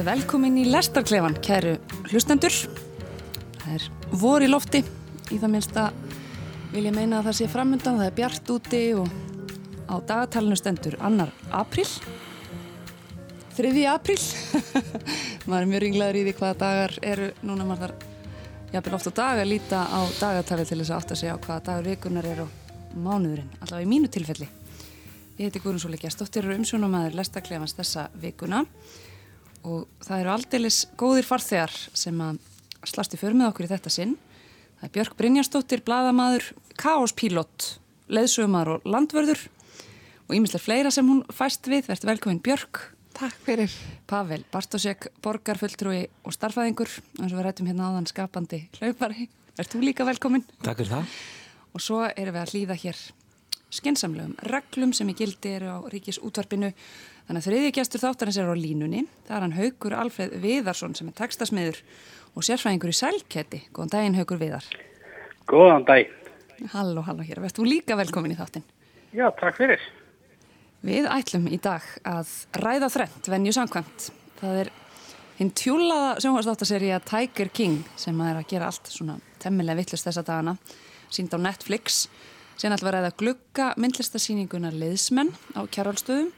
Verið velkomin í Lestarklefan, kæru hlustendur. Það er vor í lofti, í það minnsta vil ég meina að það sé framöndan, það er bjart úti og á dagatalinu stendur annar april. Þriði april. maður er mjög ringlaður í því hvaða dagar eru, núna maður þarf jafnvel oft á dag að líta á dagatali til þess að átta sig á hvaða dagur vikunar eru og mánuðurinn, allavega í mínu tilfelli. Ég heiti Guðrún Sóli Gjestóttir og umsjónumæður Lestarklefans þessa vikuna og það eru aldeilis góðir farþegar sem að slasti för með okkur í þetta sinn. Það er Björk Brynjarsdóttir, bladamadur, káospílott, leðsumar og landvörður og ímislega fleira sem hún fæst við. Verður velkominn Björk. Takk fyrir. Pavel Bartosek, borgarfulltrúi og starfæðingur, eins og við rættum hérna áðan skapandi hlaupari. Verður þú líka velkominn. Takk fyrir það. Og svo erum við að hlýða hér skinsamlegum reglum sem í gildi eru á ríkis útvarpinu Þannig að þriðji gestur þáttarins er á línunni. Það er hann Haugur Alfred Viðarsson sem er textasmiður og sérfræðingur í sælketti. Góðan daginn Haugur Viðar. Góðan dag. Halló, halló hér. Vestu líka velkomin í þáttin. Já, takk fyrir. Við ætlum í dag að ræða þrent, venju samkvæmt. Það er hinn tjúlaða sjónvarsdáttarserja Tiger King sem er að gera allt svona temmilega vittlust þessa dagana. Sínd á Netflix. Sen að ræða glugga myndlistasýninguna Liðsmenn á kjárálstöðum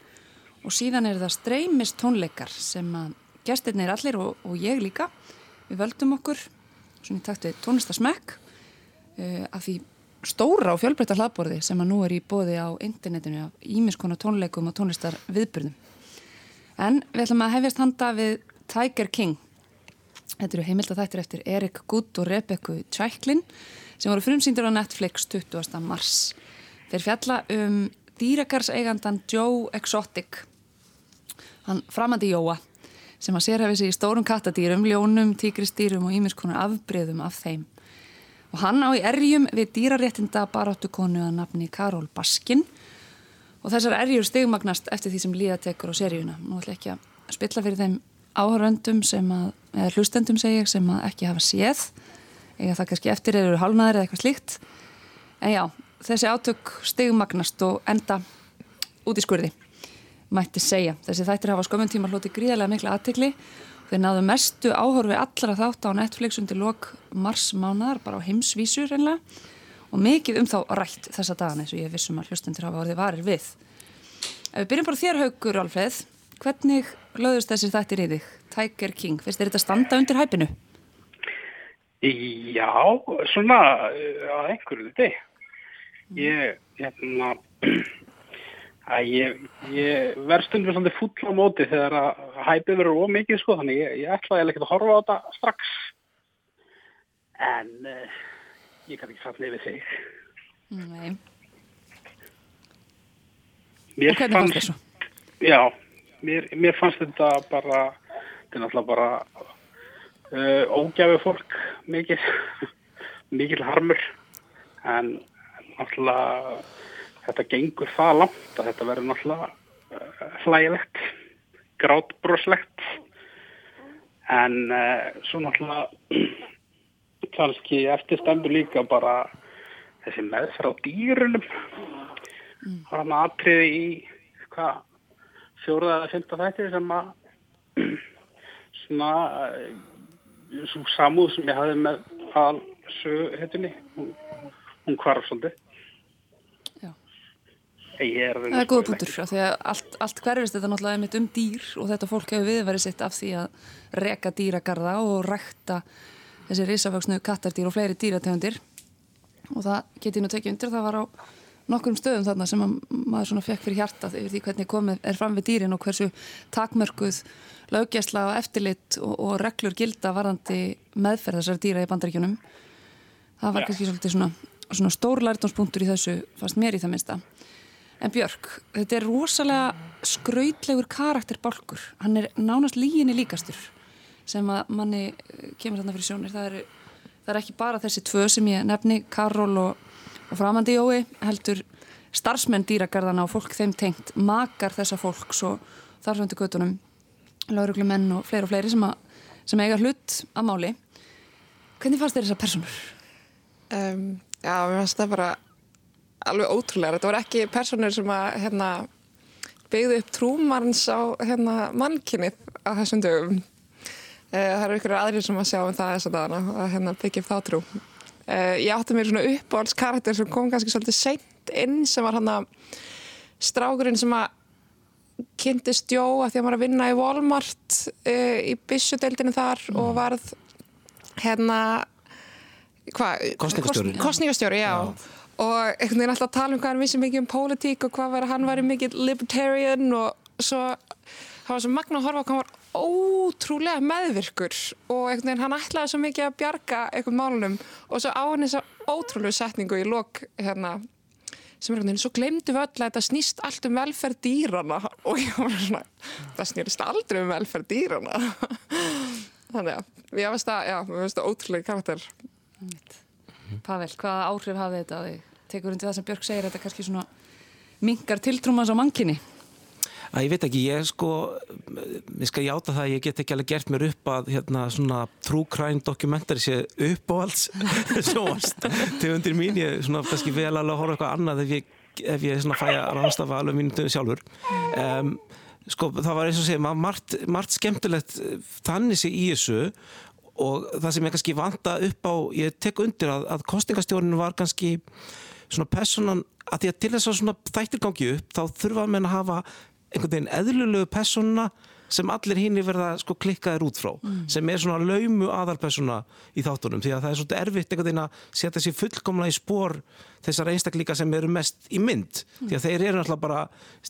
og síðan er það streymist tónleikar sem að gestirni er allir og, og ég líka við völdum okkur svona í takt við tónlistasmekk uh, af því stóra og fjölbreytta hlaðborði sem að nú er í bóði á internetinu af ímiskona tónleikum og tónlistar viðbyrðum en við ætlum að hefjast handa við Tiger King. Þetta eru heimilt að þættir eftir Erik Gutt og Rebekku Tjæklin sem voru frumsýndir á Netflix 20. mars þeir fjalla um dýrakarseigandan Joe Exotic hann framandi Jóa sem að sérhæfi sig í stórum kattadýrum, ljónum, tíkristýrum og ímiskonar afbreyðum af þeim. Og hann á í erjum við dýraréttinda baráttukonu að nafni Karol Baskin og þessar erjur stegmagnast eftir því sem líða tekur á seríuna. Nú ætla ekki að spilla fyrir þeim áhöröndum sem að, eða hlustendum segja sem að ekki hafa séð, eða það kannski eftir eru hálnaður eða eitthvað slíkt. En já, þessi átök stegmagnast og enda út í skurði mætti segja. Þessi þættir hafa skömmun tíma hloti gríðarlega mikla aðtegli. Þeir náðu mestu áhorfi allra þátt á Netflix undir lok mars mánar, bara á heimsvísu reynlega og mikið um þá rætt þessa dagana eins og ég vissum að hlustundir hafa orðið varir við. Ef við byrjum bara þér haugur, Alfreð, hvernig löðust þessir þættir í þig? Tiger King, finnst þér þetta standa undir hæpinu? Já, svona að einhverju þetta. Ég, hérna, að ég, ég verð stundur svolítið full á móti þegar að hæpið verður ómikið sko, þannig ég, ég ætla að ég ekki að horfa á þetta strax. En uh, ég kann ekki falla yfir þig. Nei. Mér fannst? Já, mér, mér fannst þetta bara, þetta er náttúrulega bara uh, ógæfi fólk mikið, mikið harmur, en náttúrulega þetta gengur það langt að þetta verður náttúrulega uh, hlægilegt, grátbroslegt, en uh, svo náttúrulega kannski eftirstæmdur líka bara þessi meðferð á dýrunum, það er maður atriði í hvað fjóruða eða fymta þættir sem að svona svo samúð sem ég hafði með að sögu hittinni hún, hún kvarf svolítið. Er Það er góða punktur, af því að allt, allt hverfist þetta náttúrulega er mitt um dýr og þetta fólk hefur viðverið sitt af því að reka dýragarða og rækta þessi risaföksnu kattardýr og fleiri dýrategundir. Og það geti nú tekið undir, það var á nokkrum stöðum þarna sem maður svona fekk fyrir hjartað yfir því hvernig komið er fram við dýrin og hversu takmörkuð löggjæsla og eftirlit og, og reglur gilda varðandi meðferð þessar dýra í bandaríkjunum. Það var kannski svolítið svona, svona stór lærdomspunktur í þessu fast mér í það minsta en Björk, þetta er rosalega skrautlegur karakterbálkur. Hann er nánast líginni líkastur sem að manni kemur þarna fyrir sjónir. Það er, það er ekki bara þessi tvö sem ég nefni, Karol og og framandi Jói heldur starfsmenn dýragarðana og fólk þeim tengt makar þessa fólks og þarföndu göttunum lauruglumenn og fleiri og fleiri sem, að, sem eiga hlut að máli hvernig fannst þér þessar personur? Um, já, mér fannst það bara alveg ótrúlega. Þetta voru ekki personur sem að hérna, byggði upp trúmarns á hérna, mannkynnið á þessum dögum. Uh, það eru ykkur aðrir sem að sjá um það þess að dana að hérna, byggja upp þá trú. Uh, ég átti mér svona uppáhaldskarakter sem kom kannski svolítið seint inn sem var hann að strákurinn sem að kynntist Jó að því að maður að vinna í Walmart uh, í Bissudeldinu þar mm. og varð hérna? Kostningastjóri. Kostningastjóri, já. já. Og einhvern veginn alltaf tala um hvað hann vissi mikið um pólitík og hvað var hann væri mikið libertarian og svo það var svo magna að horfa á hvað hann var ótrúlega meðvirkur og einhvern veginn hann ætlaði svo mikið að bjarga einhvern málunum og svo á hann þess að ótrúlega setningu í lok hérna sem er einhvern veginn, svo glemdu við öll að þetta snýst allt um velferð dýrana og ég var svona, það snýrist aldrei um velferð dýrana þannig að, ég veist að, já, ég veist að ótrúlega karakter Pavel, hvaða áhrif hafið þetta? Tekur undir það sem Björk segir, þetta kannski svona mingar tiltrúmans á mankinni? Að ég veit ekki, ég sko ég skal játa það, ég get ekki alveg gert mér upp að hérna svona true crime dokumentari sé uppáhalds sjóast til undir mín, ég svona kannski vel alveg að horfa eitthvað annað ef ég, ef ég svona fæ að rástafa alveg mínum döðu sjálfur. Um, sko það var eins og segja margt, margt skemmtilegt þannig sé í þessu og það sem ég kannski vanta upp á, ég tek undir að, að kostingastjórninu var kannski svona personan, að því að til þess að svona þættir gangi upp, þá þurfa að menna að hafa einhvern veginn eðlulegu persóna sem allir hinn er verið að sko klikkaðir út frá mm. sem er svona laumu aðalpersona í þáttunum því að það er svona erfitt einhvern veginn að setja sér fullkomna í spór þessar einstaklíka sem eru mest í mynd mm. því að þeir eru náttúrulega bara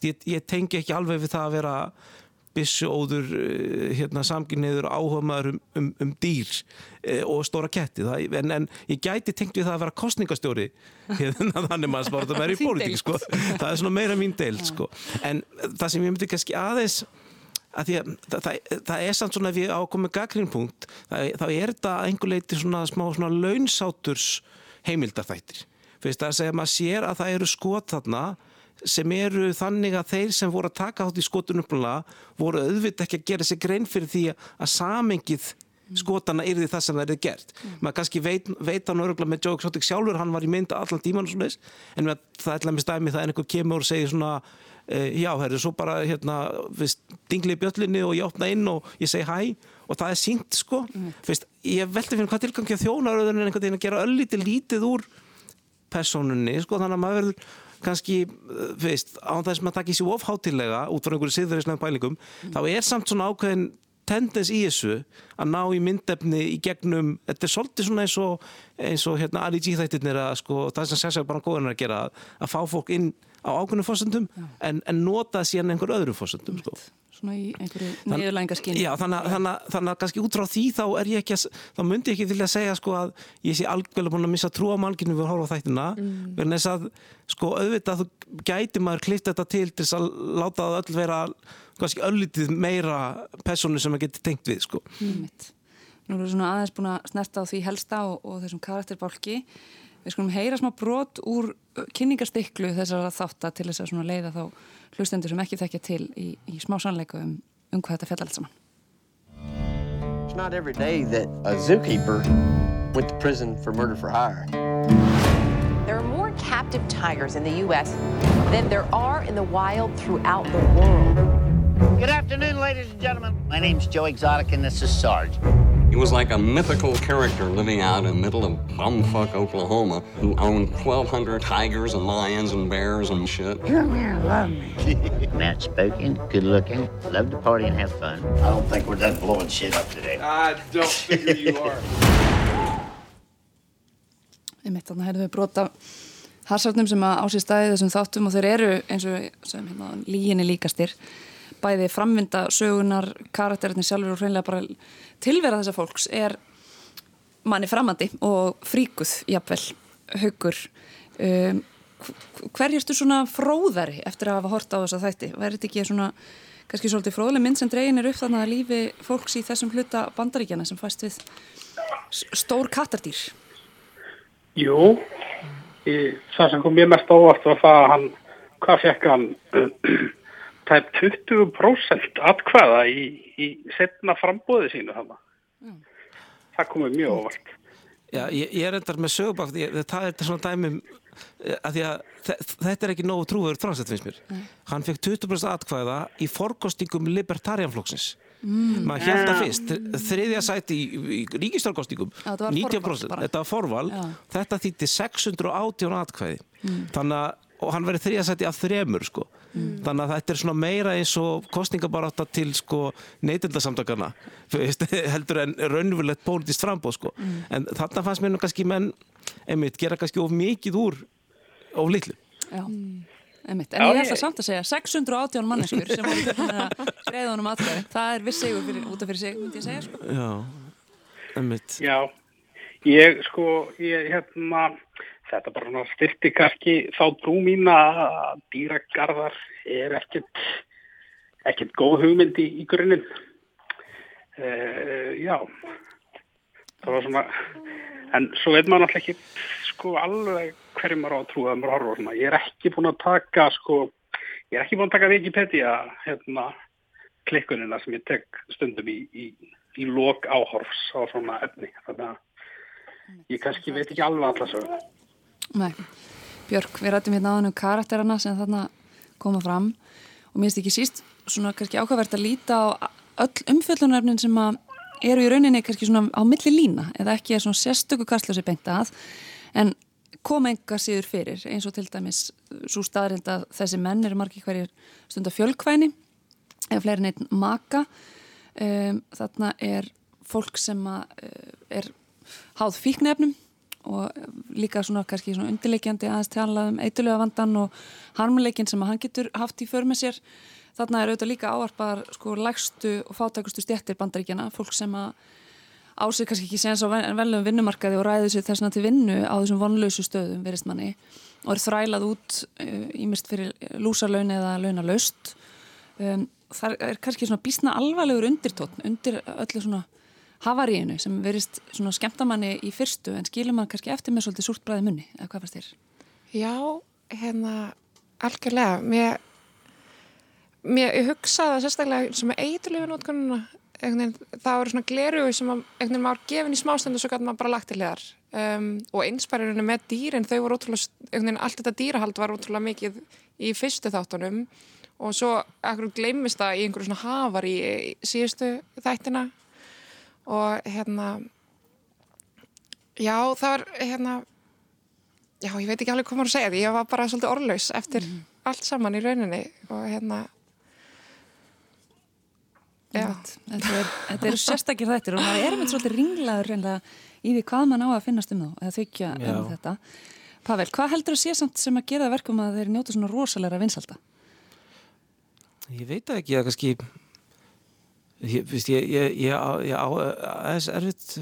ég, ég tengi ekki alveg við það að vera bissuóður eh, hérna, samkynniður áhuga maður um, um, um dýr e, og stóra ketti það, en, en ég gæti tengt við það að vera kostningastjóri hérna þannig maður spárt að vera í pólitík sko. það er svona meira mín deild sko. en það sem ég myndi kannski aðeins að að það, það, það er samt svona ef ég ákomið gaggrínpunkt þá er þetta einhver leiti svona smá svona launsáturs heimildarþættir það er að segja maður sér að það eru skot þarna sem eru þannig að þeir sem voru að taka átt í skotunum voru auðvitað ekki að gera sig grein fyrir því að samengið skotana er því það sem það er gert mm. maður kannski veit, veit hann öruglega með Joe Exotic sjálfur, hann var í mynda allan tíman en það er alltaf með stæmi það er einhver kemur og segir svona uh, já, er svo bara hérna, dingli í bjöllinni og ég opna inn og ég segi hæ og það er sínt sko mm. Fyrst, ég veldi fyrir hvað tilgangi að þjóna en einhvern veginn að gera öllítið lítið úr personunni, sko, þannig að maður verður kannski, veist, án þess að maður takkir sér ofháttilega út frá einhverju siðverðislega bælingum, mm. þá er samt svona ákveðin tendens í þessu að ná í myndefni í gegnum, þetta er svolítið svona eins og, eins og hérna Ali G þættirnir að sko, það er sem sérstaklega bara góðan að gera að, fá fólk inn á ákveðnum fórsöndum en, en nota síðan einhver öðru fórsöndum sko svona í einhverju niðurlæðingaskinn Já, þannig, þannig, þannig að kannski út frá því þá er ég ekki að, þá myndi ég ekki vilja að segja sko að ég sé alveg búin að missa trú á málkinu við að horfa þættina mm. verðin þess að sko auðvitað þú gæti maður klipt þetta til til þess að láta það öll vera kannski öllitið meira persónu sem maður getur tengt við sko mm. Nú erum við svona aðeins búin að snerta á því helsta og, og þessum karakterbálki Við skulum heyra smá brot úr kynningastiklu þessara þáttar til þess að leiða þá hlustendur sem ekki þekkja til í, í smá sannleiku um, um hvað þetta fjall allt saman. It's not every day that a zookeeper went to prison for murder for hire. There are more captive tigers in the U.S. than there are in the wild throughout the world. Good afternoon, ladies and gentlemen. My name's Joe Exotic and this is Sarge. He was like a mythical character living out in the middle of bumfuck Oklahoma who owned 1,200 tigers and lions and bears and shit. Come here, love me. Matt spoken, good looking, love to party and have fun. I don't think we're done blowing shit up today. I don't figure you are. Ég mitt að það hefði við brota harsartnum sem að ásýr staði þessum þáttum og þeir eru eins og sem hérna líginni líkastir bæði framvinda sögunar, karakterinni sjálfur og hreinlega bara tilvera þessa fólks er manni framandi og fríkuð jafnvel, haugur um, hverjastu svona fróðari eftir að hafa hort á þessa þætti? Verður þetta ekki svona kannski svolítið fróðlega mynd sem dregin er upp þannig að lífi fólks í þessum hluta bandaríkjana sem fæst við stór kattardýr? Jú í, það sem kom mér mest ávart var það að hann hvað fekk hann tæp 20% atkvæða í, í setna frambóði sínu þannig. Mm. Það komið mjög óvart. Já, ég, ég er endar með sögubakt, það er svona dæmum að því að þetta er ekki nógu trúður þránsett finnst mér. Nei. Hann fekk 20% atkvæða í forkostingum libertarianflokksins. Mm. maður held að fyrst þriðja sæti í, í ríkistárkostingum 90% þetta var forval Já. þetta þýtti 618 atkvæði mm. þannig að og hann verið þriðja sæti af þremur sko mm. þannig að þetta er svona meira eins og kostningabaráta til sko neytildasamtakana heldur en raunverulegt pólitist frambóð sko mm. en þarna fannst mér nú kannski menn einmitt gera kannski of mikið úr of litlu Já mm. Einmitt. En Já, ég ætla samt að segja 618 manneskur sem að greiða honum aðgæði. Það er viss segur fyrir, út af fyrir sig, myndi ég segja. Sko. Já, einmitt. Já, ég sko, ég hérna, þetta bara styrti kannski þá trú mín að dýragarðar er ekkert, ekkert góð hugmyndi í, í grunninn. Uh, já, það var svona, en svo veit maður náttúrulega ekki sko alveg hverju maður á að trúa að maður horfa svona. Ég er ekki búin að taka sko, ég er ekki búin að taka Wikipedia hérna klikkunina sem ég tek stundum í, í, í lok áhorfs á svona efni. Þannig að ég kannski veit ekki alveg allar svo. Nei, Björk, við rættum hérna á þennu karakterana sem þarna koma fram og mér finnst ekki síst svona kannski ákvæmvert að líta á öll umfjöllunarefnin sem eru í rauninni kannski svona á milli lína eða ekki er svona sérstöku kastlösi beint að en kom enga síður fyrir eins og til dæmis svo staðrind að þessi menn eru margir hverjir stundar fjölkvæni eða fleiri neitt maka. Um, þarna er fólk sem að, uh, er háð fíknefnum og líka svona kannski svona undirleikjandi aðeins tala um eitthulega vandan og harmuleikin sem að hann getur haft í för með sér. Þarna er auðvitað líka áarpar sko lægstu og fátækustu stjættir bandaríkjana, fólk sem að ásið kannski ekki séðans á velum vinnumarkaði og ræði sér þessna til vinnu á þessum vonlausu stöðum, verist manni og er þrælað út ímest uh, fyrir lúsarlaun eða launalaust. Um, það er kannski svona bísna alvarlegur undirtótn undir öllu svona havaríinu sem verist svona skemmtamanni í fyrstu en skilur mann kannski eftir með svolítið súrt bræði munni, eða hvað fannst þér? Já, hérna algjörlega, mér mér hugsaði sérstaklega sem eiturlegu nótkununa það voru svona gleru sem að, maður gefin í smástundu svo gæti maður bara lagt til hér um, og einspærinu með dýrin þau voru ótrúlega, allt þetta dýrahald var ótrúlega mikið í fyrstu þáttunum. Og svo ekkur gleimist það í einhverju svona hafar í, í síðustu þættina og hérna já það var hérna já ég veit ekki alveg hvað maður að segja því ég var bara svolítið orðlaus eftir mm. allt saman í rauninni og hérna Þetta eru er sérstakir þættir og það er með svolítið ringlaður í því hvað mann á að finnast um þá eða þykja um þetta Pavel, hvað heldur að sé samt sem að gera verkum að þeir njóta svona rosalega vinsalda? Ég veit ekki að kannski ég, víst, ég, ég, ég á aðeins erfitt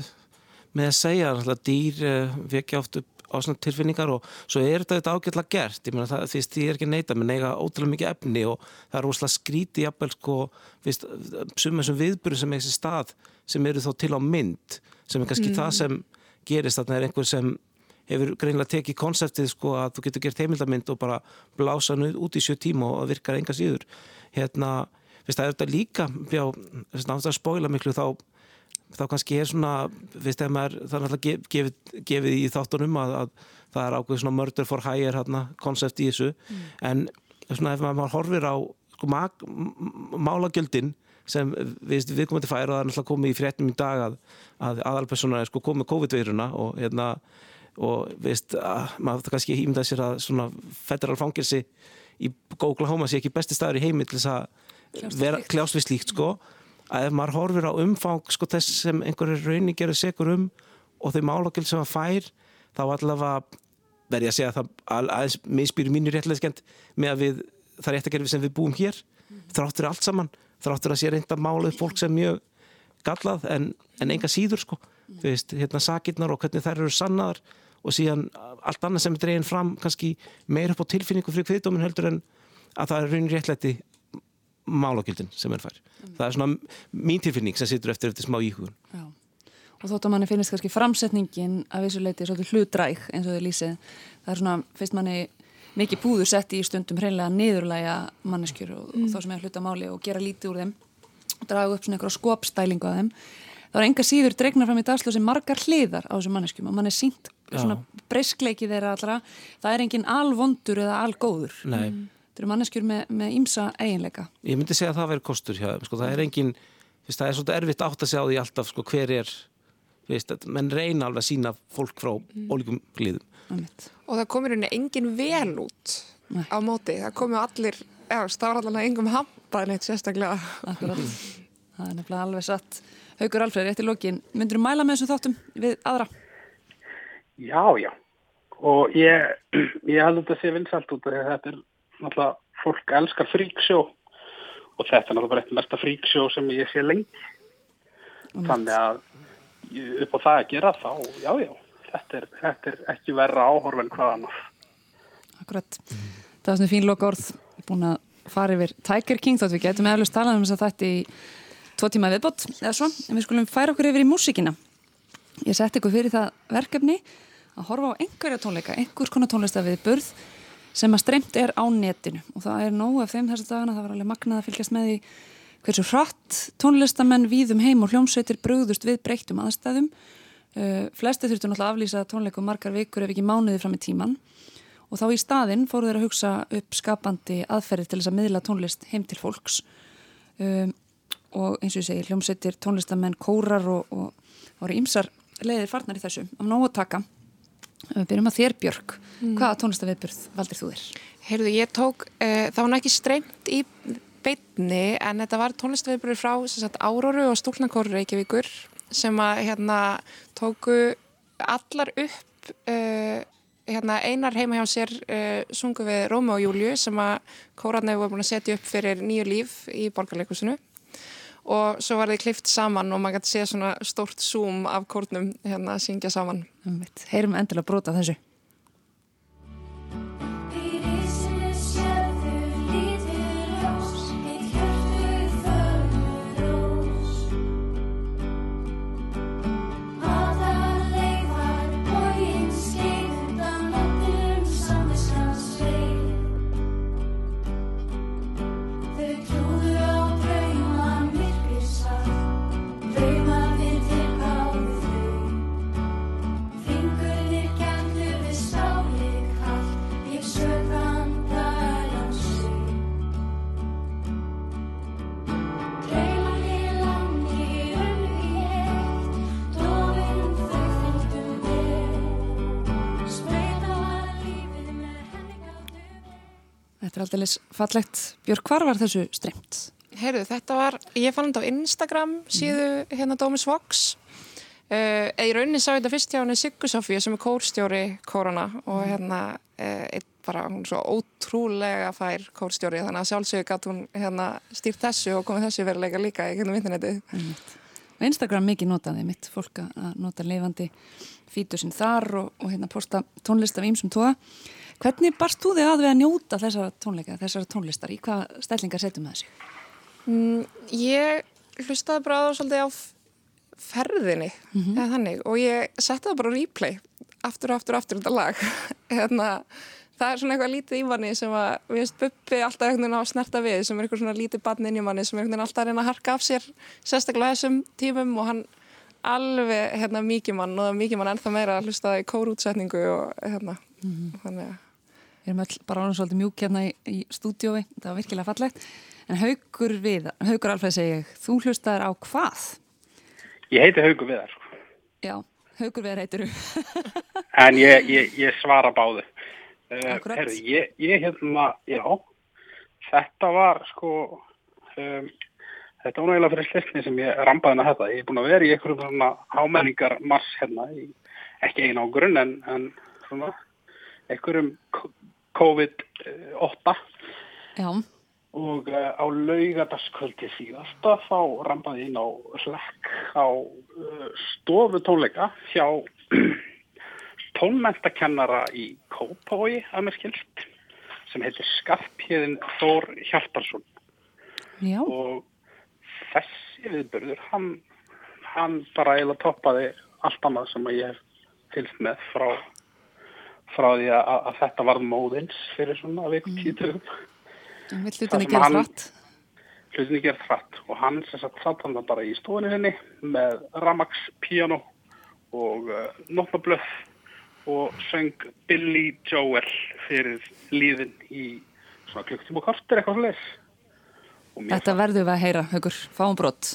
með að segja að dýr eh, vekja oft upp á svona tilfinningar og svo er þetta ágætlega gert ég meina það, því að ég er ekki neita menn eiga ótrúlega mikið efni og það er rosalega skríti jafnvel sko, summa sem viðbúru sem þessi stað sem eru þó til á mynd sem er kannski mm. það sem gerist þarna er einhver sem hefur greinlega tekið konseptið sko að þú getur gert heimildamind og bara blása hann út í sjö tíma og virkar enga síður hérna, viðst, það er þetta líka já, náttúrulega að spóila miklu þá þá kannski er svona ef maður, það er náttúrulega gefið, gefið í þáttunum að, að það er ákveð svona murder for hire hérna konsept í þessu mm. en svona ef maður horfir á sko, málagjöldin sem við, við komum til færa og það er náttúrulega komið í fréttum í dag að, að aðalpersona er sko komið COVID-veiruna og hérna og veist að maður kannski ímynda sér að svona federal fangilsi í Oklahoma sé ekki besti staður í heimi til þess að kljást við slíkt sko að ef maður horfir á umfang sko þess sem einhverju raunin gerur segur um og þau málagjöld sem það fær þá allavega verði að segja að það aðeins misbyrjum mínu réttlega með að við, það réttakerfi sem við búum hér mm. þráttur allt saman þráttur að sé reynda mála upp fólk sem mjög gallað en, en enga síður sko mm. þú veist, hérna sakirnar og hvernig þær eru sannar og síðan allt annað sem er dreginn fram kannski meir upp á tilfinningu fyrir kviðdómin heldur en að það er raunin réttlæti málagjöldin sem er fær. Mm. Það er svona mín tilfinning sem situr eftir eftir smá íhugun. Já. Og þótt að manni finnist kannski framsetningin af þessu leiti svolítið hlutræk eins og þið lýsið. Það er svona, fyrst manni mikið púður sett í stundum hreinlega niðurlæga manneskjur og, mm. og þá sem er hluta máli og gera lítið úr þeim og draga upp svona einhverja skopstælingu af þeim. það er enga síður dregnar fram í dagsljósi margar hliðar á þessum manneskjum og mann er sínt svona breyskleiki þeirra allra það er engin alvondur eða algóður Nei. Þetta eru manneskjur með, með ímsa eiginleika Ég myndi segja að það veri kostur hjá þeim, sko, það er engin, veist, það er svolítið erfitt átt að segja á því alltaf, sko, hver er, veist, menn reyna alveg að sína fólk frá ólíkum hlýðum. Einmitt. og það komir henni engin vel út Nei. á móti, það komið allir eða það var allavega engum hampað neitt sérstaklega Akkurat, það er nefnilega alveg satt Haukur Alfred, rétt í lokin, myndur þú mæla með þessum þáttum við aðra? Já, já. Og ég, ég held að þetta sé vinsalt út af þetta er náttúrulega, fólk elskar fríksjó og þetta er náttúrulega bara eitt mesta fríksjó sem ég sé lengi. Þannig að ég- upp á það að gera þá, já, já, þetta er, þetta er ekki verra áhorf en hvað annars. Akkurat, það er svona fín loka orð búin að fara yfir Tiger King þótt við getum eflust talað um þess að þetta í tvo tíma viðbót eða svo, en við skulum færa okkur yfir í músíkina. Ég sett ykkur fyrir það verkefni að horfa á einhverja tónleika einhvers konar tónlista við burð sem að streymt er á netinu. Og það er nóg af þeim þessa dagana, það var alveg magnað að fylgjast með því hversu hratt tónlistamenn víðum heim og hljómsveitir brugðust við breyttum aðstæðum. Uh, flesti þurftu náttúrulega að aflýsa tónleikum margar vikur ef ekki mánuði fram í tíman og þá í staðinn fóru þeir að hugsa upp skapandi aðferði til þess að miðla tónlist heim til fólks. Um, og eins og ég segi hljómsveitir, tónlistamenn, kórar og, og voru ýmsar leiðir farnar í þessu. Af nóg að taka við byrjum að þér Björg hvaða tónlistaviðburð valdir þú þér? Heyrðu, ég tók, uh, það var ekki streymt í beitni en þetta var tónlistaviðbröður frá sagt, Áróru og Stúlnakóru Reykjavíkur sem að hérna tóku allar upp uh, hérna, einar heima hjá sér uh, sungu við Rómi og Júliu sem að kóratnei voru búin að setja upp fyrir nýju líf í borgarleikusinu og svo var þið klift saman og maður gæti sé svona stórt zoom af kórnum hérna að syngja saman. Heyrum endilega brota þessu er alltaf fallegt. Björg, hvar var þessu streymt? Heyrðu, þetta var, ég fann þetta á Instagram síðu hérna Dómus Vox. Uh, í rauninni sá ég þetta fyrst hjá henni Siggu Sofíu sem er kórstjóri kórana og hérna uh, bara hún svo ótrúlega fær kórstjóri þannig að sjálfsögur gæt hún hérna stýrt þessu og komið þessu veruleika líka í kynum internetið. Instagram mikið notaði mitt fólk að nota leifandi fítur sinn þar og, og hérna posta tónlist af ímsum tóa. Hvernig barst þú þig að við að njóta þessara tónleika, þessara tónlistar? Í hvað stællingar setjum það sig? Mm, ég hlustaði bara á svolítið á ferðinni eða þannig og ég setti það bara á replay aftur og aftur og aftur þetta lag hérna, það er svona eitthvað lítið í manni sem að við veist Bubbi alltaf einhvern veginn á að snerta við sem er eitthvað svona lítið barn inn í manni sem er einhvern veginn alltaf að reyna að harka af sér sérstaklega þessum tímum og hann alveg hérna mikið mann og það er mikið mann ennþá meira að hlusta það í kórútsetningu og hérna þannig að Við erum öll bara ánum svolítið mjúk hérna í, í stúdiói, það var virkilega fallegt. En Haugur við, Haugur Alfreð segi ég, þú hlustaðir á hvað? Ég heiti Haugur Viðar, sko. Já, Haugur við heitir þú. en ég, ég, ég svara báðu. Uh, Akkúrat. herru, ég, ég hérna, já, þetta var sko, um, þetta var náttúrulega fyrir slistni sem ég rampaði með þetta. Ég er búin að vera í einhverjum svona ámenningar mars hérna, í, ekki einu á grunn en, en svona einhverjum k- COVID-8 Já, og uh, á laugardagskvöldi síðasta þá rampaði ég inn á slekk á uh, stofutónleika hjá tónmentakennara í Kópavogi að mér skilst sem heitir Skarphéðin Þór Hjartarsson já, og þessi viðbörður hann, hann bara eiginlega toppaði allt annað sem að ég hef fylgst með frá, frá því að, að þetta varð móðins fyrir svona vikum títum Það hlutinni hann- hratt. hlutinni gerð hratt og hann sem sagt satt hann bara í stofunni sinni með Ramax piano og uh, Notnablöð og söng Billy Joel fyrir líðin í svona klukktíma og kortir eitthvað svo leis. Þetta verðum við að heyra, Haugur, fáum brott.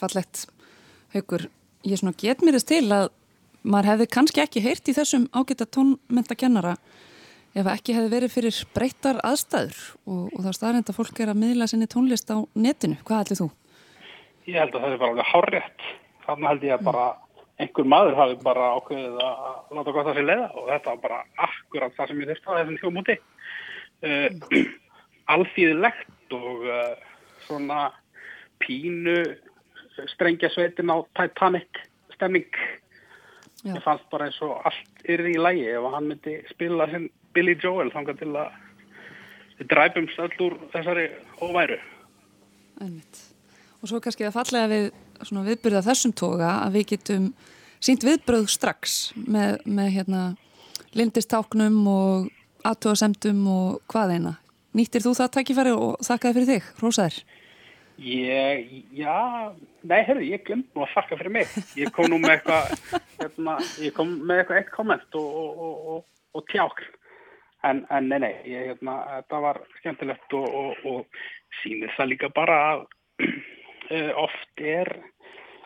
Fallegt. Haugur, ég svona get mér þess til að maður hefði kannski ekki heyrt í þessum ágæta tónmentakennara ef ekki hefði verið fyrir breyttar aðstæður og, og þá staðrind að fólk er að miðla sinni tónlist á netinu. Hvað ætlið þú? Ég held að það er bara alveg hárrétt. Þannig held ég að bara einhver maður hafi bara ákveðið að láta gott að sér leiða og þetta var bara akkurat það sem ég þurfti á þessum hljómúti. Uh, alþýðilegt og uh, svona pínu strengja sveitin á Titanic stemning. Já. Ég fannst bara eins og allt yrði í lægi ef hann myndi spila sinn Billy Joel þangað til að við dræpumst öll úr þessari óværu. Einmitt. Og svo kannski það fallega við svona viðbyrða þessum toga að við getum sínt viðbröð strax með, með hérna lindistáknum og aðtóðasemdum og hvað eina. Nýttir þú það tækifæri og þakkaði fyrir þig, Rósaður? Ég, já, nei, herru, ég glemt nú að þakka fyrir mig. Ég kom nú með eitthvað, hérna, ég kom með eitthvað eitt komment og, og, og, og, tjákn. En, en nei, nei, ég, hérna, þetta var skemmtilegt og, sýnir það líka bara að uh, oft er,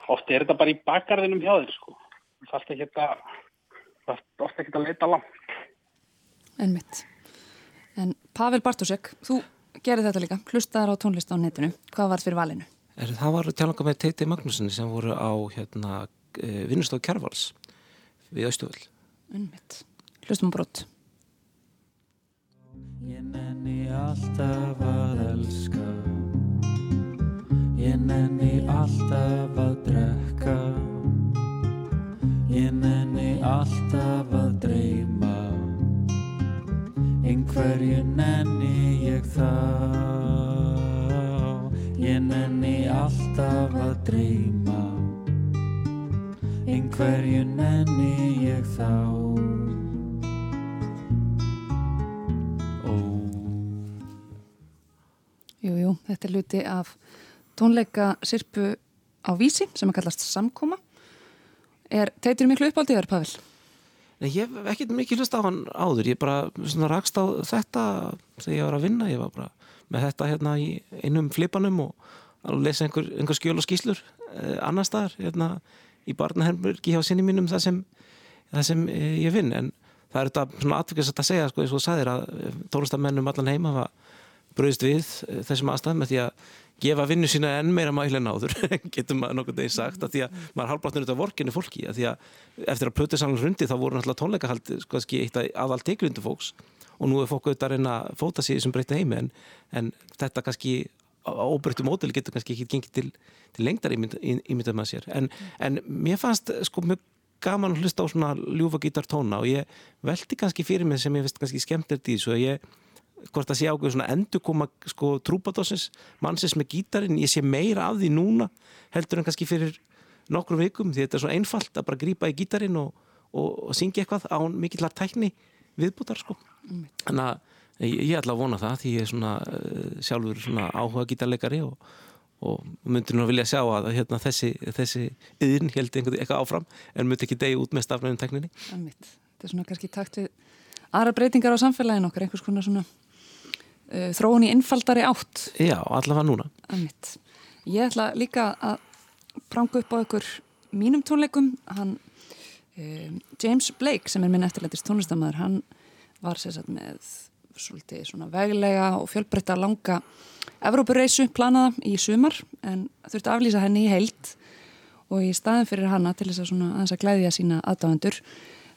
oft er þetta bara í bakgarðinum hjá þér, sko. Það er ekki að, það er ekki að leita langt. Einmitt. En Pavel Bartosek, þú gerir þetta líka, hlustaðar á tónlist á netinu. Hvað var fyrir valinu? Er, það var tjálangar með Teiti Magnúsinni sem voru á hérna, vinnustof Kjærvals við Östuvöld. Einmitt. Hlustum á brott. Ég nenni alltaf að elska Ég nenni alltaf að drekka Ég nenni alltaf að dreyma Einhverju nenni ég þá Ég nenni alltaf að dreyma Einhverju nenni ég þá Ó Jú, jú, þetta er luti af tónleika sirpu á vísi sem að kallast Samkoma. Er teitur miklu uppáldiðar, Pavel? Nei, ég hef ekkert mikið hlust á hann áður, ég bara svona rakst á þetta þegar ég var að vinna, ég var bara með þetta hérna í einum flipanum og að lesa einhver, einhver skjöl og skýslur eh, annar staðar, hérna í barnaherbergi hjá sinni mínum það sem, það sem eh, ég vinn, en það er þetta svona atvikast að segja, sko, eins og þú sagðir að tónlistamennum allan heima hafa bröðist við eh, þessum aðstæðum því að gefa vinnu sína enn meira mæli en áður getur maður nokkuð degi sagt að því að maður er halvbrotnir út af vorkinu fólki að því að eftir að plötu saman hrundi þá voru náttúrulega tónleikahald sko ekki eitt að aðal tekjundu fólks og nú er fólk auðvitað að reyna að fóta í þessum breytta heimi en, en þetta kannski óbreyttu mótil getur kannski ekki gengið til, til lengdar ímyndað með sér. En, en mér fannst sko mjög gaman að hlusta á svona ljúfa gítartóna og ég velti kannski fyrir mig sem ég veist kannski skemmt er því svo að ég hvort að sé ákveð svona endurkoma sko trúpadósins, mannsins með gítarin ég sé meira af því núna heldur en kannski fyrir nokkrum vikum því þetta er svo einfalt að bara grípa í gítarin og, og, og syngja eitthvað án mikillar tækni viðbútar sko. Þannig að ég, ég ætla að vona það því ég er svona uh, sjálfur svona áhuga gítarleikari og, og myndir nú að vilja sjá að hérna, þessi, þessi yðin held einhvern eitthvað áfram en myndi ekki degi út með stafnæðum tækninni. Þetta er svona kannski takt við aðra breytingar á samfélagin okkar, einhvers konar svona þróun í innfaldari átt. Já, allavega núna Einmitt. Ég ætla líka að pranga upp á ykkur mínum tónleikum hann um, James Blake sem er minn eftirlætist tónlistamæður hann var sérsagt með svolítið svona veglega og fjölbreytta langa Evrópurreisu planaða í sumar en þurfti að aflýsa henni í heild og í staðin fyrir hana til þess að svona aðeins að glæðja sína aðdáendur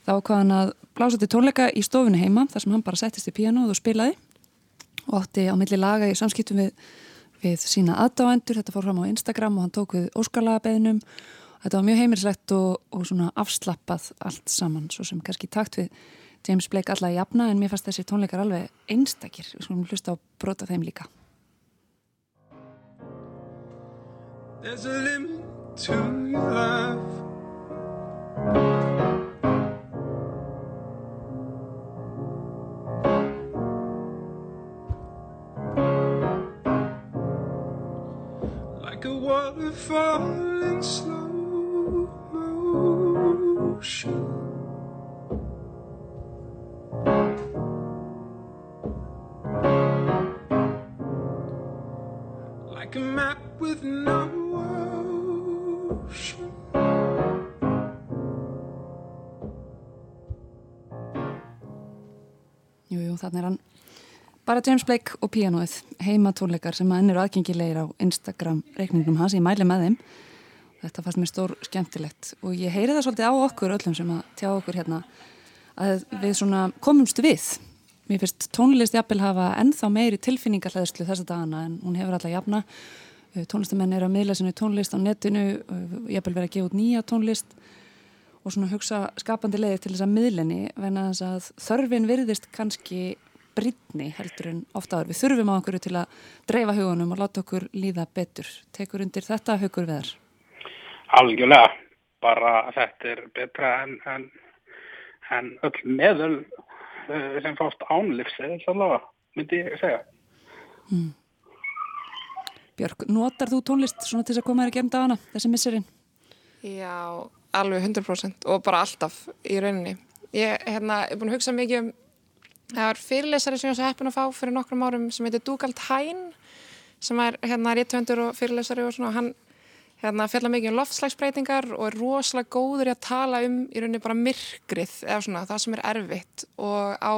þá hvað hann að blása til tónleika í stofunni heima þar sem hann bara settist í píanóð og spilaði og átti á milli laga í samskiptum við, við sína aðdáendur, þetta fór fram á Instagram og hann tók við óskarlagabeðinum þetta var mjög heimilslegt og, og svona afslappað allt saman, svo sem kannski takt við James Blake alla í jafna en mér fannst þessi tónleikar alveg einstakir. Við skulum hlusta á brota þeim líka. There's a limit to love. Þannig er hann. Bara James Blake og píanóið. Heima tónleikar sem að enn eru aðgengilegir á Instagram reikningum hans, ég mæli með þeim. Þetta fannst mér stór skemmtilegt. Og ég heyri það svolítið á okkur öllum sem að tjá okkur hérna að við svona komumst við. Mér finnst tónlist jafnvel hafa ennþá meiri tilfinningarleðslu þessa dagana en hún hefur alltaf jafna. Tónlistamenn eru að miðla sinni tónlist á netinu jafnvel verið að gefa út nýja tónlist og svona hugsa skapandi leiðir til þess að miðlenni venna þess að þörfin virðist kannski brýtni heldur en ofta áður. Við þurfum á okkur til að dreifa hugunum og láta okkur líða betur. Tekur undir þetta hugur veðar? Algjörlega, bara þetta er betra en, en, en öll meðal uh, sem fást ánlifsið, allavega, myndi ég segja. Björk, notar þú tónlist svona til þess að koma þér í gefn dagana, þessi misserinn? Já, alveg 100% og bara alltaf í rauninni. Ég hérna, er búin að hugsa mikið um, það var fyrirlesari sem ég var heppin að fá fyrir nokkrum árum sem heitir Dugald Hain sem er hérna réttvöndur og fyrirlesari og svona, hann hérna fjalla mikið um loftslagsbreytingar og er rosalega góður í að tala um í rauninni bara myrkrið eða svona það sem er erfitt. Og á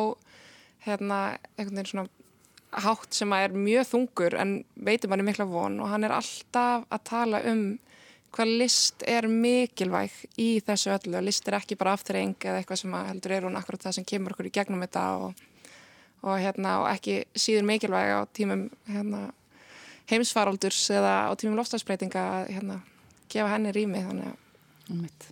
hérna einhvern veginn svona hátt sem er mjög þungur en veitir manni mikla von. Og hann er alltaf að tala um hvað list er mikilvæg í þessu öllu og list er ekki bara afturreng eða eitthvað sem að heldur er hún akkurat það sem kemur okkur í gegnum þetta og, og, hérna, og ekki síður mikilvæg á tímum hérna, heimsfaraldurs eða á tímum lofstafsbreytinga að hérna, gefa henni rými þannig að.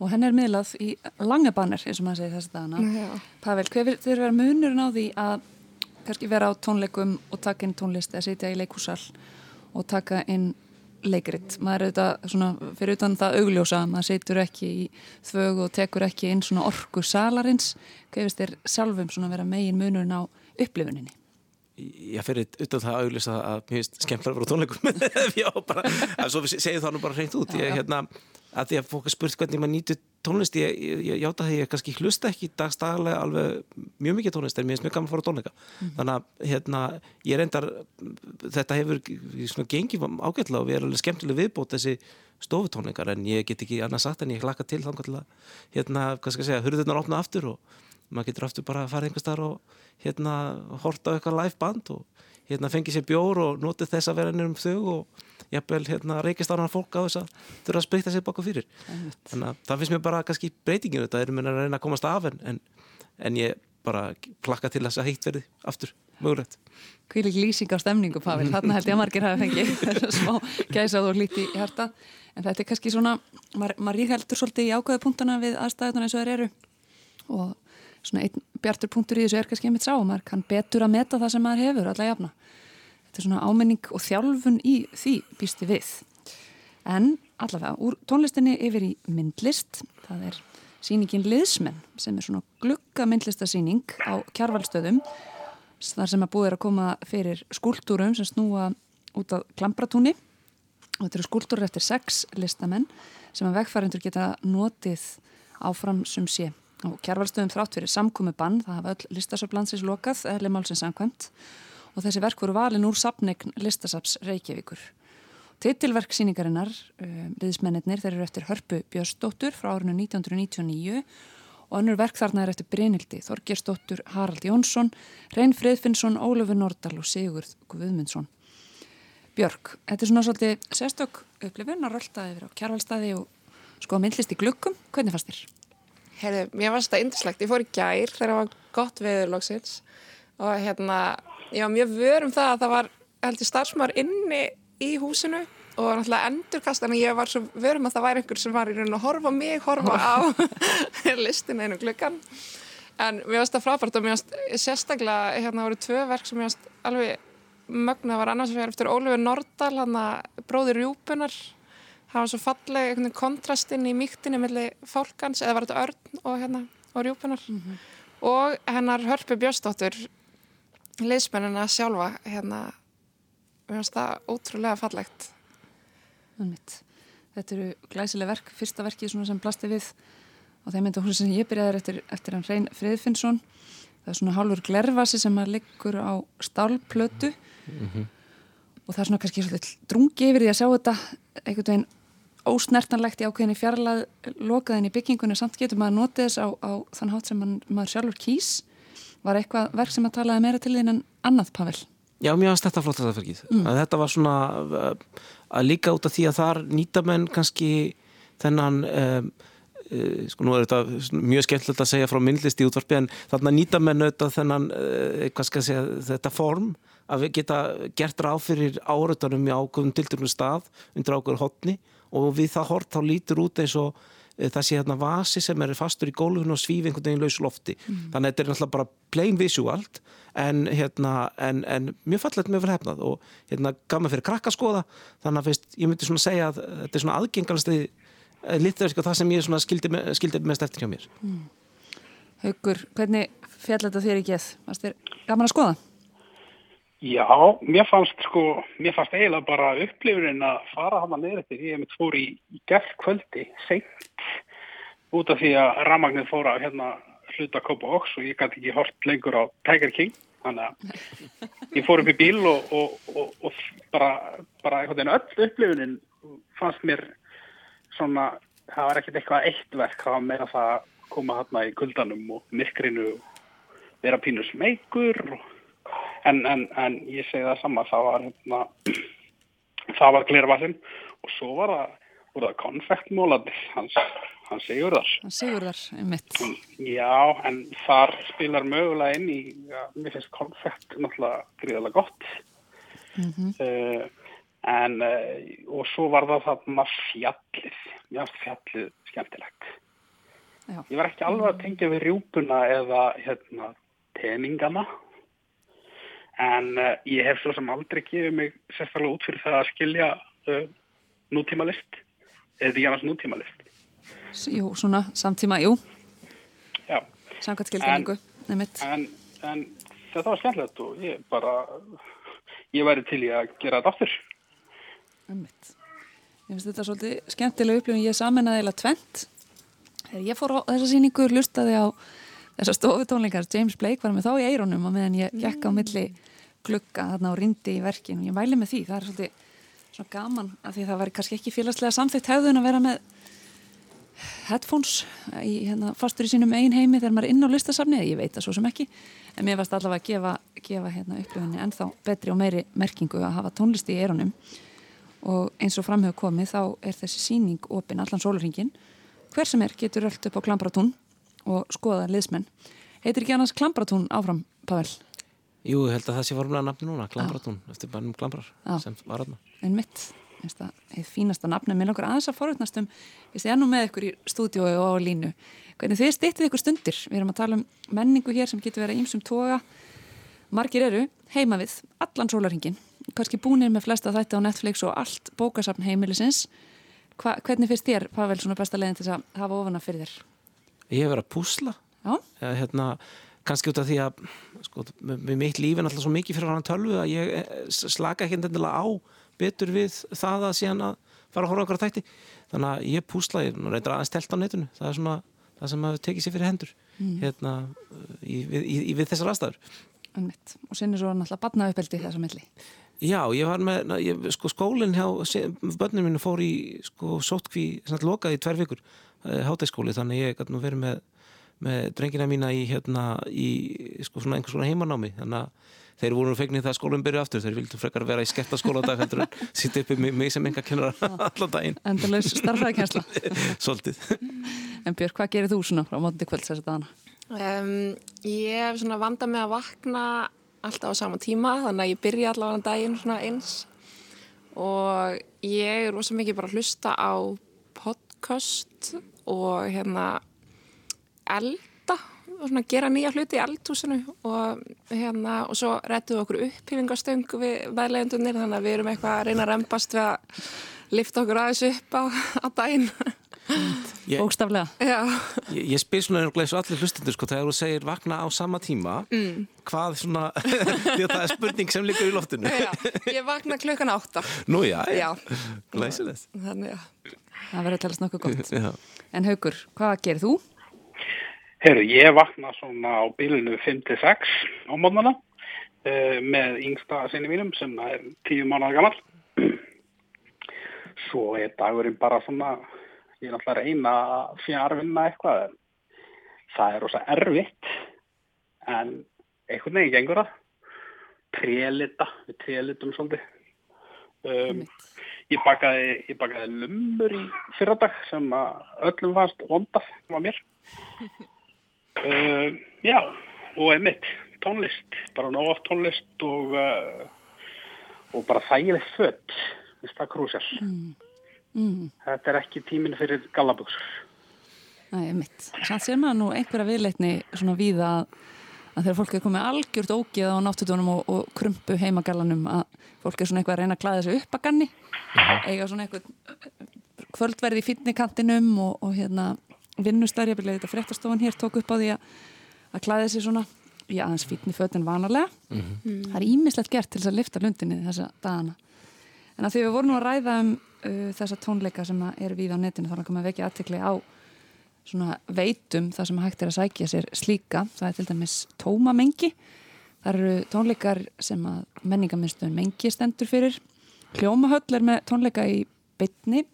Og henni er miðlað í langa banner, eins og maður segir þessi dagana. Pavel, hver þurfa vera munurinn á því að kannski vera á tónleikum og taka inn tónlist eða sitja í leikúsal og taka inn leikrit. Maður er auðvitað svona, fyrir utan það augljósa, maður situr ekki í þvögu og tekur ekki inn svona orku salarins. Hvað finnst þér sjálfum svona vera megin munurinn á upplifuninni? ég fyrir utan það auðvitað að mér finnst skemmtilega að vera tónleikum já, bara, að svo segið það nú bara hreint út ég, hérna, að því að fólk spurt hvernig maður nýtur tónlist ég, ég, ég játa það ég kannski hlusta ekki dagstaglega alveg mjög mikið tónlist en mér finnst mjög gaman að fara á tónleika. Þannig að hérna, ég reyndar þetta hefur svona gengið ágætlega og við erum alveg skemmtilega viðbót þessi stofutónleikar en ég get ekki annað sagt en ég hlaka til þannig að hérna, hvað skal ég segja, hurðirnar opna aftur og maður getur aftur bara að fara einhver starf og hérna horta á eitthvað live band og hérna fengi sér bjór og notið þess að vera nýrum þau og jafnvel hérna reykist annar fólk á þess að þurfa að spritta sér baka fyrir. Þannig að það finnst mér bara kannski breytingin þetta er mér að reyna að komast af en, en, en ég bara plakka til þess að heitt verði aftur mögulegt. Hvílik lýsing á stemningu, Pavel, þarna held ég að margir hafi fengið smá gæsað og hlíti í hjarta. En þetta er kannski svona, maður, maður ríkheldur svolítið í ákvæðu punktana við aðstæðunar eins og þær eru. Og svona einn bjartur punktur í þessu er kannski einmitt sá og maður kann betur að meta það sem maður hefur alla jafna. Þetta er svona ámenning og þjálfun í því býsti við. En allavega, úr tónlistinni yfir í myndlist, það er síningin Liðsmenn sem er svona glugga myndlistasíning á kjarvalstöðum þar sem að búið er að koma fyrir skúltúrum sem snúa út á Klampratúni og þetta eru skúltúrur eftir sex listamenn sem að vegfærindur geta notið áfram sem sé. Og kjærvalstöðum þrátt fyrir samkomi bann, það hafa öll listasöflandsins lokað, eðli málsins samkvæmt og þessi verk voru valin úr sapnegn listasaps Reykjavíkur. Titilverk síningarinnar, um, liðsmennir, þeir eru eftir Hörpu Björnsdóttur frá árinu 1999 og önnur verk þarna er eftir Brynildi, Þorgersdóttur, Harald Jónsson, Reyn Friðfinnsson, Ólafur Nordal og Sigurð Guðmundsson. Björk, þetta er svona svolítið sérstök upplifun að rölda yfir á kjærvalstaði og skoða myndlist í glukkum. Hvernig fannst þér? Heyrðu, mér fannst þetta yndislegt. Ég fór í gær þegar það var gott veður loksins og hérna, ég var mjög vör um það að það var, held ég, starfsmar inni í húsinu og náttúrulega endurkast, en ég var svo vör um að það væri einhver sem var í raun að horfa mig, horfa á listina einu gluggan. En mér finnst það frábært og mér finnst sérstaklega, hérna voru tvö verk sem mér finnst alveg mögna, var annars vegar eftir Ólfur Nordal, hann að bróðir Rjúpunar, það var svo falleg kontrastinn í mýktinni millir fólkans, eða var þetta Örn og hérna, og Rjúpunar? Og hennar Hörpu Björnsdóttur liðsmennina sjálfa hérna, mér finnst það ótrúlega fallegt. Þetta eru glæsileg verk, fyrsta verkið svona sem blasti við og þeim mynda húsi sem ég byrjaði eftir, eftir hann Reyn Friðfinnsson. Það er svona hálfur glervasi sem að liggur á stálplötu og það er svona kannski drungi yfir því að sjá þetta einhvern veginn ósnertanlegt í ákveðinni fjarlag lokaðin í byggingunni samt getur maður notið þess á, á þann hátt sem man, maður sjálfur kýs. Var eitthvað verk sem að talaði meira til þín en annað, Pavel? Já, mér finnst þetta flott þetta fyrkið. Mm. Þetta var svona uh, að líka út af því að þar nýta menn kannski þennan um, uh, sko nú er þetta mjög skemmtilegt að segja frá myndlist í útvarpi en þarna nýta menn auðvitað þennan uh, hvað skal segja, þetta form að við geta gert ráð fyrir áratunum í ákveðum tildurnum stað undir ákveður hotni og við það hort þá lítur út eins og eh, það sé hérna vasi sem er fastur í gólfinu og svíf einhvern veginn laus lofti. Þannig að þetta er náttúrulega bara plain visualt en, hérna, en, en mjög fallegt mjög vel hefnað og hérna gaf mig fyrir krakkaskoða þannig að fyrst, ég myndi svona segja að þetta er svona aðgengalasti litverk og það sem ég skildi, skildi mest eftir hjá mér. Haukur, hvernig fjall þetta þér í geð? Varst þér gaman að skoða? Já, mér fannst sko, mér fannst eiginlega bara upplifunin að fara hana niður eftir. Ég mitt fór í, í gerð kvöldi, seint, út af því að rafmagnið fór að hérna hluta kópa oks og ég gæti ekki hort lengur á Tiger King. Þannig að ég fór upp í bíl og, og, og, og bara, bara einhvern veginn öll upplifunin fannst mér svona, það var ekkert eitthvað eitt verk, það var meira það að koma hérna í kuldanum og myrkrinu og vera pínu smeykur og En, en, en ég segi það sama, það var hérna, það var glervasin og svo var það, það konfektmólandir, hans, hans segjur þar. Það sigur þar, einmitt. Já, en þar spilar mögulega inn í, ja, mér finnst konfekt náttúrulega gríðarlega gott. uh, en, uh, og svo var það þarna fjallið, já, fjallið skemmtilegt. Já. Ég var ekki alveg að tengja við rjúpuna eða hérna, teningana. En uh, ég hef svo sem aldrei gefið mig sérstaklega út fyrir það að skilja uh, nútímalist, eða því annars nútímalist. S- Jú, svona samtíma, jú, Já, samkvæmt skilgreiningu, einmitt. en, en þetta var skemmtilegt og ég bara, ég væri til í að gera þetta aftur. Einmitt. Ég finnst þetta svolítið skemmtilega upplifun. Ég saminnaði eða tvent. Þegar ég fór á þessa sýningu lustaði á þessa stofutónleikar. James Blake var með þá í eironum og meðan ég gekk á milli glugga þarna og rindi í verkin. Ég væli með því. Það er svolítið svona gaman af því það væri kannski ekki félagslega samþygt hefðun að vera með headphones í, hérna, fastur í sínum ein heimi þegar maður er inn á listasafni. Ég veit það svo sem ekki. En mér varst allavega að gefa, gefa hérna, upplifunni ennþá betri og meiri merkingu að hafa tónlist í eironum og eins og framhefur komið þá er þessi síning opinn allan sólurringin hver sem er getur öll upp á Klambratún og skoða liðsmenn heitir ekki annars Klambratún áfram, Pavel Jú, ég held að það sé formlega nafni núna, Klambratún, eftir bænum Klambrar Já. sem var aðna. en mitt, eitt fínasta nafni mér langar aðeins að forutnast um ég sé ennú með ykkur í stúdíói og á línu. Hvernig þið styttið ykkur stundir? Við erum að tala um menningu hér sem getur verið ímsum toga. Margir eru heima við allan sólarhingin kannski búinir með flesta þætti á Netflix og allt bókasafn heimilisins. Hva, hvernig finnst þér, Pavel, svona besta leiðin til að hafa ofana fyrir þér? Ég hef verið að púsla. Já, eða hérna, kannski út af því að sko, mitt líf er náttúrulega svo mikið fyrir hann tölvu að ég eh, slaka ekki endilega á betur við það að síðan að fara að horfa okkar þætti. Þannig að ég púsla, ég reyndar aðeins telt á netinu. Það er svona það sem hafi tekið sér fyrir hendur hérna í, í, í, í við þessar aðstæður. Og sinni svo náttúrulega badnauppeldi þessa milli. Já, ég var með, ég, sko skólinn hjá börnum mínu fór í sko sótkví, svona lokaði í tvær vikur hátækskóli, þannig ég gæti nú verið með, með drengina mína í hérna í sko svona einhvers svona heimanámi. Þannig að þeir voru nú fegnir það að skólinn byrju aftur. Þeir vildu frekar vera í sketta skóladag heldur en sitta uppi mig, mig sem enga kennar allan daginn, Endalaus starfræðikensla. svolítið. En Björk, hvað gerir þú svona frá mótandi kvölds þess að dana? Um, ég hef svona vanda með að vakna alltaf á sama tíma þannig að ég byrja allavega daginn svona eins. Og ég er rosa mikið bara að hlusta á podcast og hérna elda og svona gera nýja hluti í eldhúsinu og hérna og svo rettum við okkur upphýfingastöng við veðlegendunir þannig að við erum eitthvað að reyna að rempast við að lifta okkur aðeins upp á, á daginn Bókstaflega. Já, Ég, ég spyr svona eins og allir hlustendur sko, þegar þú segir vakna á sama tíma mm. hvað svona, því að það er spurning sem liggur í loftinu já, ég vakna klukkan átta Nú já, Já. glæsilegt þannig að Það verður að telast nokkuð gott. Já. En Haukur, hvað gerir þú? Herru, ég vakna svona á bílinu 5-6 á mótnana uh, með yngsta sinni mínum sem er 10 mánuða gammal. Svo er dagurinn bara svona, ég er náttúrulega að reyna að fjárvinna eitthvað. Það er rosa erfitt en einhvern veginn gengur það. Trélita, við trélitum svolítið. Um, ég bakaði, ég bakaði lumur í fyrradag sem öllum fannst vondað á mér. Uh, já, og einmitt tónlist, bara nóg oft tónlist og, uh, og bara þægileg fött, minnst það krúsjar. Mm. Þetta er ekki tíminn fyrir gallabuxur. Nei, mitt. Samt sér maður nú einhverja viðleitni svona víða að, að þegar fólk er komið algjört ógeð á náttutónum og, og krumpu heimagallanum að fólk er svona eitthvað að reyna að klæða sig upp að ganni eiga svona eitthvað kvöldverði í fínnikantinum og, og hérna vinnustæri, ég byrjaði þetta fréttastofan hér tók upp á því að, að klæða sig svona í aðeins fínni fötin vanalega. Það er ímislegt gert til þess að lifta lundinni þessa dagana. En að því við vorum að ræða um uh, þessa tónleika sem eru við á netinu þá er að vekja aðtekli á svona veitum það sem hægt er að sækja sér slíka, það er til dæmis tómamengi. Það eru tónleikar sem að menningaminstöðun mengi stendur fyrir. Hljómahöll er með tónleika í bytni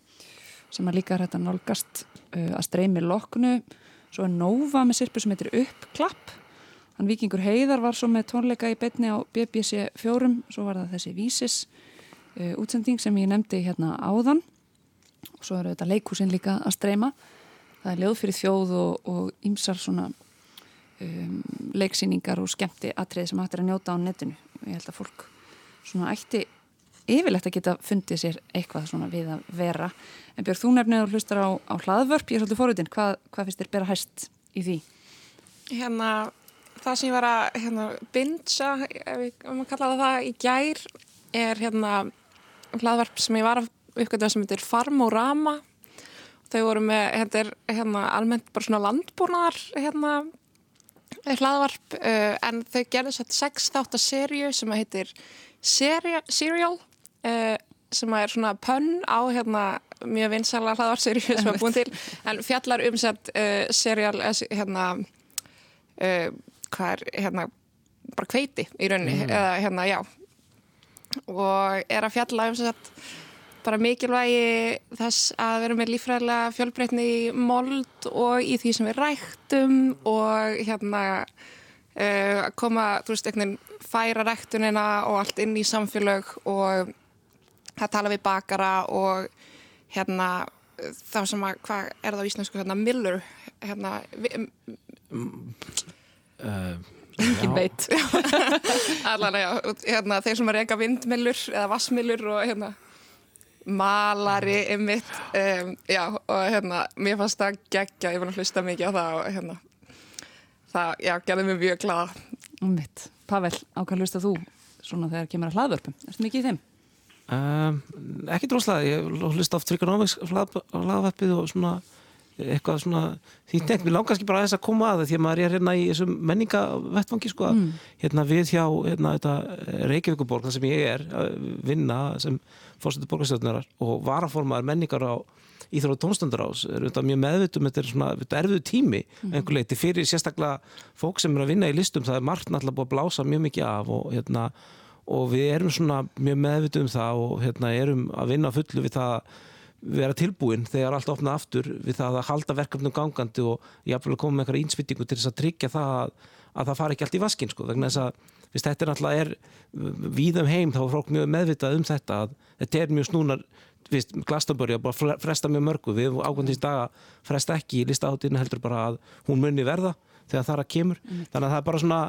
sem að líka hægt að nálgast uh, að streymi loknu. Svo er Nova með sirpu sem heitir Uppklapp. Hann Víkingur Heiðar var svo með tónleika í bytni á BBC 4 svo var það þessi vísis uh, útsending sem ég nefndi hérna áðan. Og svo eru þetta leikhúsin líka að streyma. Það er ljóð fyrir þjóð og, ýmsar svona um, leiksýningar og skemmti atriði sem hægt er að njóta á netinu. Ég held að fólk svona ætti yfirlegt að geta fundið sér eitthvað svona við að vera. En Björg, þú nefnir og hlustar á, á hlaðvörp. Ég er svolítið fóruðin, hvað, hvað finnst þér bera hæst í því? hérna, það sem ég var að hérna, bingja, ef ég um að kalla það það, í gær er hérna hlaðvarp sem ég var að uppgönda sem heitir Farmorama. Þau voru með, þetta er hérna almennt bara svona landbúnaðar hérna hlaðvarp uh, en þau gerðu svo sex þátt að serju sem heitir serial uh, sem er svona pönn á hérna mjög vinsala hlaðvarpserju sem er búin til en fjallar um sett uh, serial eh, hérna uh, hvað er hérna bara kveiti í rauninni eða hérna já. Og er að fjalla um sett bara mikilvægi þess að vera með lífræðilega fjölbreytni í mold og í því sem við ræktum og hérna að koma, þú veist, einhvern færa ræktunina og allt inn í samfélög og það tala við bakara og hérna þá sem að, hvað er það á íslensku hérna, Miller hérna, vi- Uh, Engin veit allan, já, hérna, þeir sem að reyka vindmillur eða vassmillur og hérna malari ymmit um, já, og hérna, mér fannst það geggja, ég var að hlusta mikið á það og hérna það, já, gerði mér mjög glaða Umvitt. Pavel, á hvað hlusta þú svona þegar kemur að hlaðvörpum? Erstu mikið í þeim? Um, ekki droslega, ég hlust oft Trigonomics hlaðvarpið og svona eitthvað svona, því tengt, mér langar ekki bara aðeins að koma að það því að maður er hérna í þessum menningavettfangi sko, mm. hérna við hjá hérna þetta Reykjavíkuborg þar sem ég er að vinna sem fórsetur borgarstjórnarar og varaformaður menningar á Íþróð tónstundur ás, er þetta mjög meðvitum þetta er svona, er erfiðu tími mm. einhver leiti fyrir sérstaklega fólk sem er að vinna í listum það er margt náttúrulega búið að blása mjög mikið af og hérna og við erum svona mjög meðvituð um það og hérna, erum að vinna fullu við það að vera tilbúin þegar allt opnað aftur við það að halda verkefnum gangandi og jafnvel að koma með einhverja ínsbyttingu til þess að tryggja það að, að það fari ekki allt í vaskin sko, vegna þess að Vist, þetta er náttúrulega er víðum heim þá er fólk mjög meðvitað um þetta að þetta er mjög snúnar Glastonbury að bara fre- fresta mjög mörgu við ákvæmdins daga fresta ekki í listaháttinu heldur bara að hún muni verða þegar það er að kemur. Þannig að það er bara svona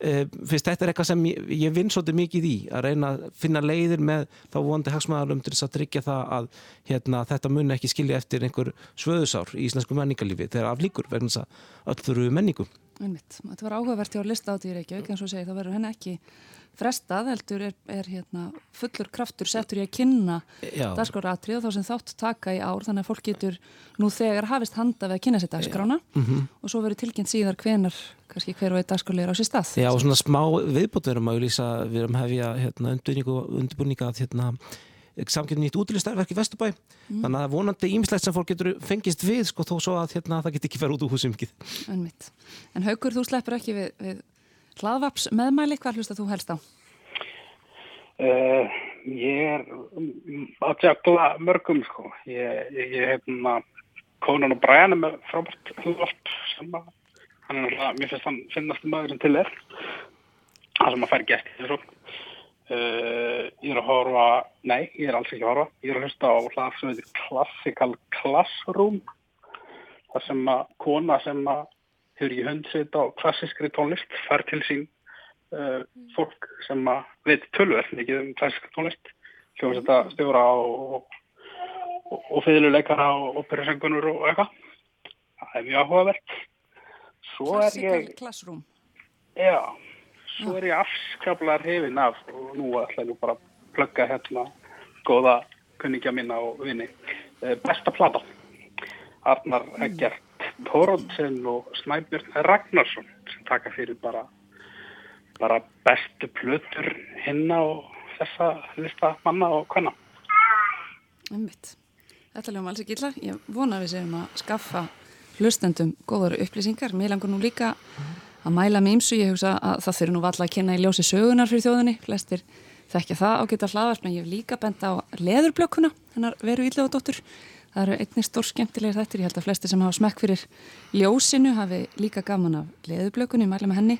fyrst þetta er eitthvað sem ég, ég vinn svolítið mikið í að reyna að finna leiðir með þá vondi hagsmæðarum til þess að tryggja það að hérna, þetta muni ekki skilja eftir einhver svöðusár í íslensku menningarlífi þegar aflíkur vegna þess að öll þurru menningu Einmitt. Þetta var áhugavert hjá lista átt í Reykjavík en svo segið þá verður henni ekki frestað heldur er, er hérna, fullur kraftur settur í að kynna dagskráratrið og þá sem þátt taka í ár þannig að fólk getur nú þegar hafist handa við að kynna sér dagskrána Mhm. og svo verður tilkynnt síðar hvenar kannski hver og einn dagskrálegur á sér stað Já, og svona smá viðbót við erum að lýsa, við erum hefja hérna, undirbúninga að hérna, samkynni nýtt útilistarverk í Vesturbæ þannig að vonandi ímislegt sem fólk getur fengist við sko þó svo að hérna, það get ekki fara út úr húsum mikið. Einmitt. En Haukur, þú sleppur ekki við, við hlaðvaps meðmæli, hvað hlusta þú helst á? Uh, ég er mm, að tjákla mörgum sko. Ég, ég hérna, Conan O'Brien er með frábært hljóðvarp sem að, mér finnst hann finnast maðurinn til er. Það sem að fær þessu. Uh, ég er að horfa, nei, ég er alls ekki að horfa. Ég er að hlusta á hlað sem heitir Classical Classroom. Það sem að kona sem að hefur ekki hundsveit á klassiskri tónlist fær til sín uh, fólk sem að veit tölverð mikið um klassisk tónlist hljómsetta stjóra og, og, og fiðluleikara og operasöngunur og eitthvað. Það er mjög áhugavert. Svo er ég Classroom. já, svo er ég afskaplega hrifin af og nú ætla ég nú bara að plugga hérna góða kunningja mína og vini. Eh, besta plata Arnar Eggert Tórótsen og Snæbjörn Ragnarsson sem taka fyrir bara bara bestu plötur hinna og þessa lista manna og hvenna. Einmitt. Þetta ljóðum alls ekki illa. Ég vona að við séum að skaffa hlustendum góðar upplýsingar. Mér langar nú líka að mæla með ymsu. Ég hugsa að það þurfi nú valla að kynna í ljósi sögunar fyrir þjóðinni. Flestir þekkja það á geta hlaðvarp, en ég hef líka bent á leðurblökkuna, hennar veru íllega dóttur. Það eru einnig stór skemmtilegir þettir. Ég held að flestir sem hafa smekk fyrir ljósinu hafi líka gaman af leðurblökkunni. Ég mæla með henni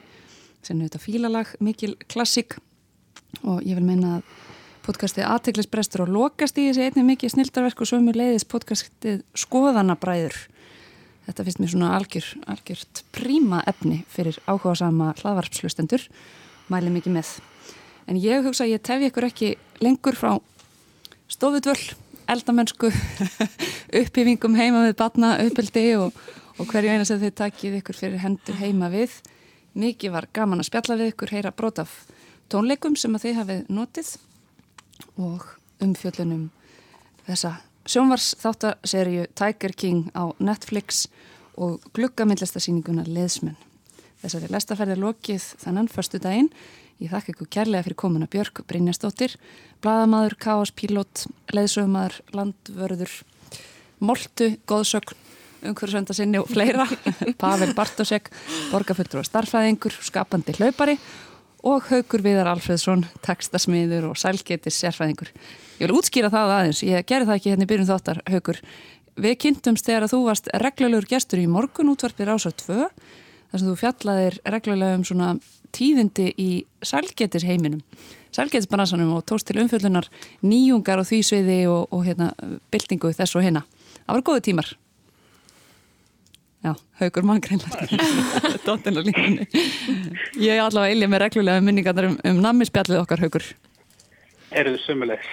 sem er þetta fílalag, mikil klassik og ég vil meina að podcastið aðteglisbrestur og lokast í þessi einnig mikið snildarverk og sömu leiðis podcastið skoðanabræður. Þetta finnst mér svona algjör, algjört príma efni fyrir áhuga sama hlaðvarpslustendur mæli mikið með. En ég hugsa að ég tefi ykkur ekki lengur frá stofudvöll eldamennsku upphýfingum heima við batna uppeldi og, og hverju eina sem þið takið ykkur fyrir hendur heima við mikið var gaman að spjalla við ykkur heyra brot af tónleikum sem að þið hafið notið og umfjöllunum þessa sjónvars þáttaserju Tiger King á Netflix og gluggamillastasýninguna Leðsmenn. Þessari lestaferði lokið þannan förstu daginn. Ég þakka ykkur kærlega fyrir komuna Björk Brynjastóttir, bladamadur, káaspílót, leðsögumadur, landvörður, moltu, góðsögn, umhverfisvenda sinni og fleira, Pavel Bartosek, borgarfullur og starfræðingur, skapandi hlaupari og Haugur Viðar Alfredsson, textasmiður og sælgetis sérfræðingur. Ég vil útskýra það aðeins, ég gerði það ekki hérna í byrjun þáttar, Haugur. Við kynntumst þegar að þú varst reglulegur gestur í morgun útvarpið Rása 2, þar sem þú fjallaðir reglulega um svona tíðindi í sælgetis heiminum, sælgetisbransanum og tókst til umfjöllunar nýjungar og því sviði og, og hérna, byltingu þess og hérna. Það var góðu tímar. Já, haugur manngreinlega Dóttin á línunni Ég er allavega eilja með reglulega minningarnar um, um nammispjallið okkar haugur Eru þið sömulegis?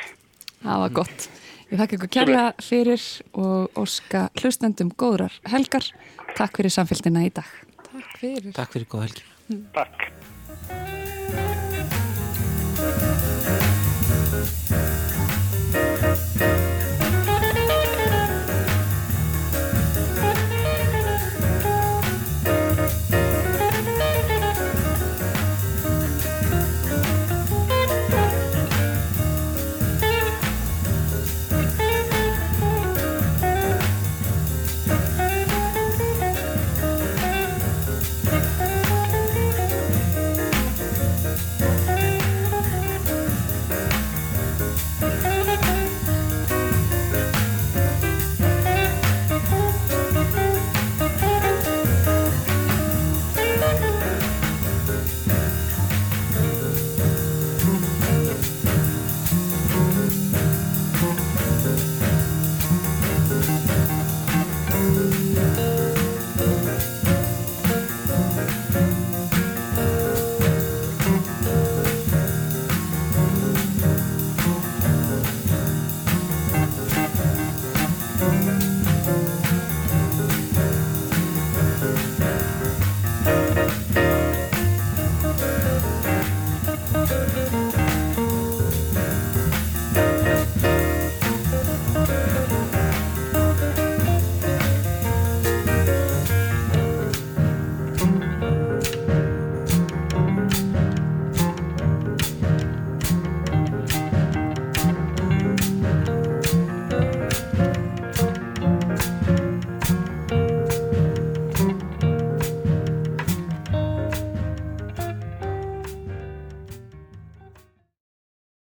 Það var gott Ég þakka ykkur kærlega fyrir og óska hlustendum góðrar helgar Takk fyrir samfélgina í dag Takk fyrir. Takk fyrir góða helgi. Takk.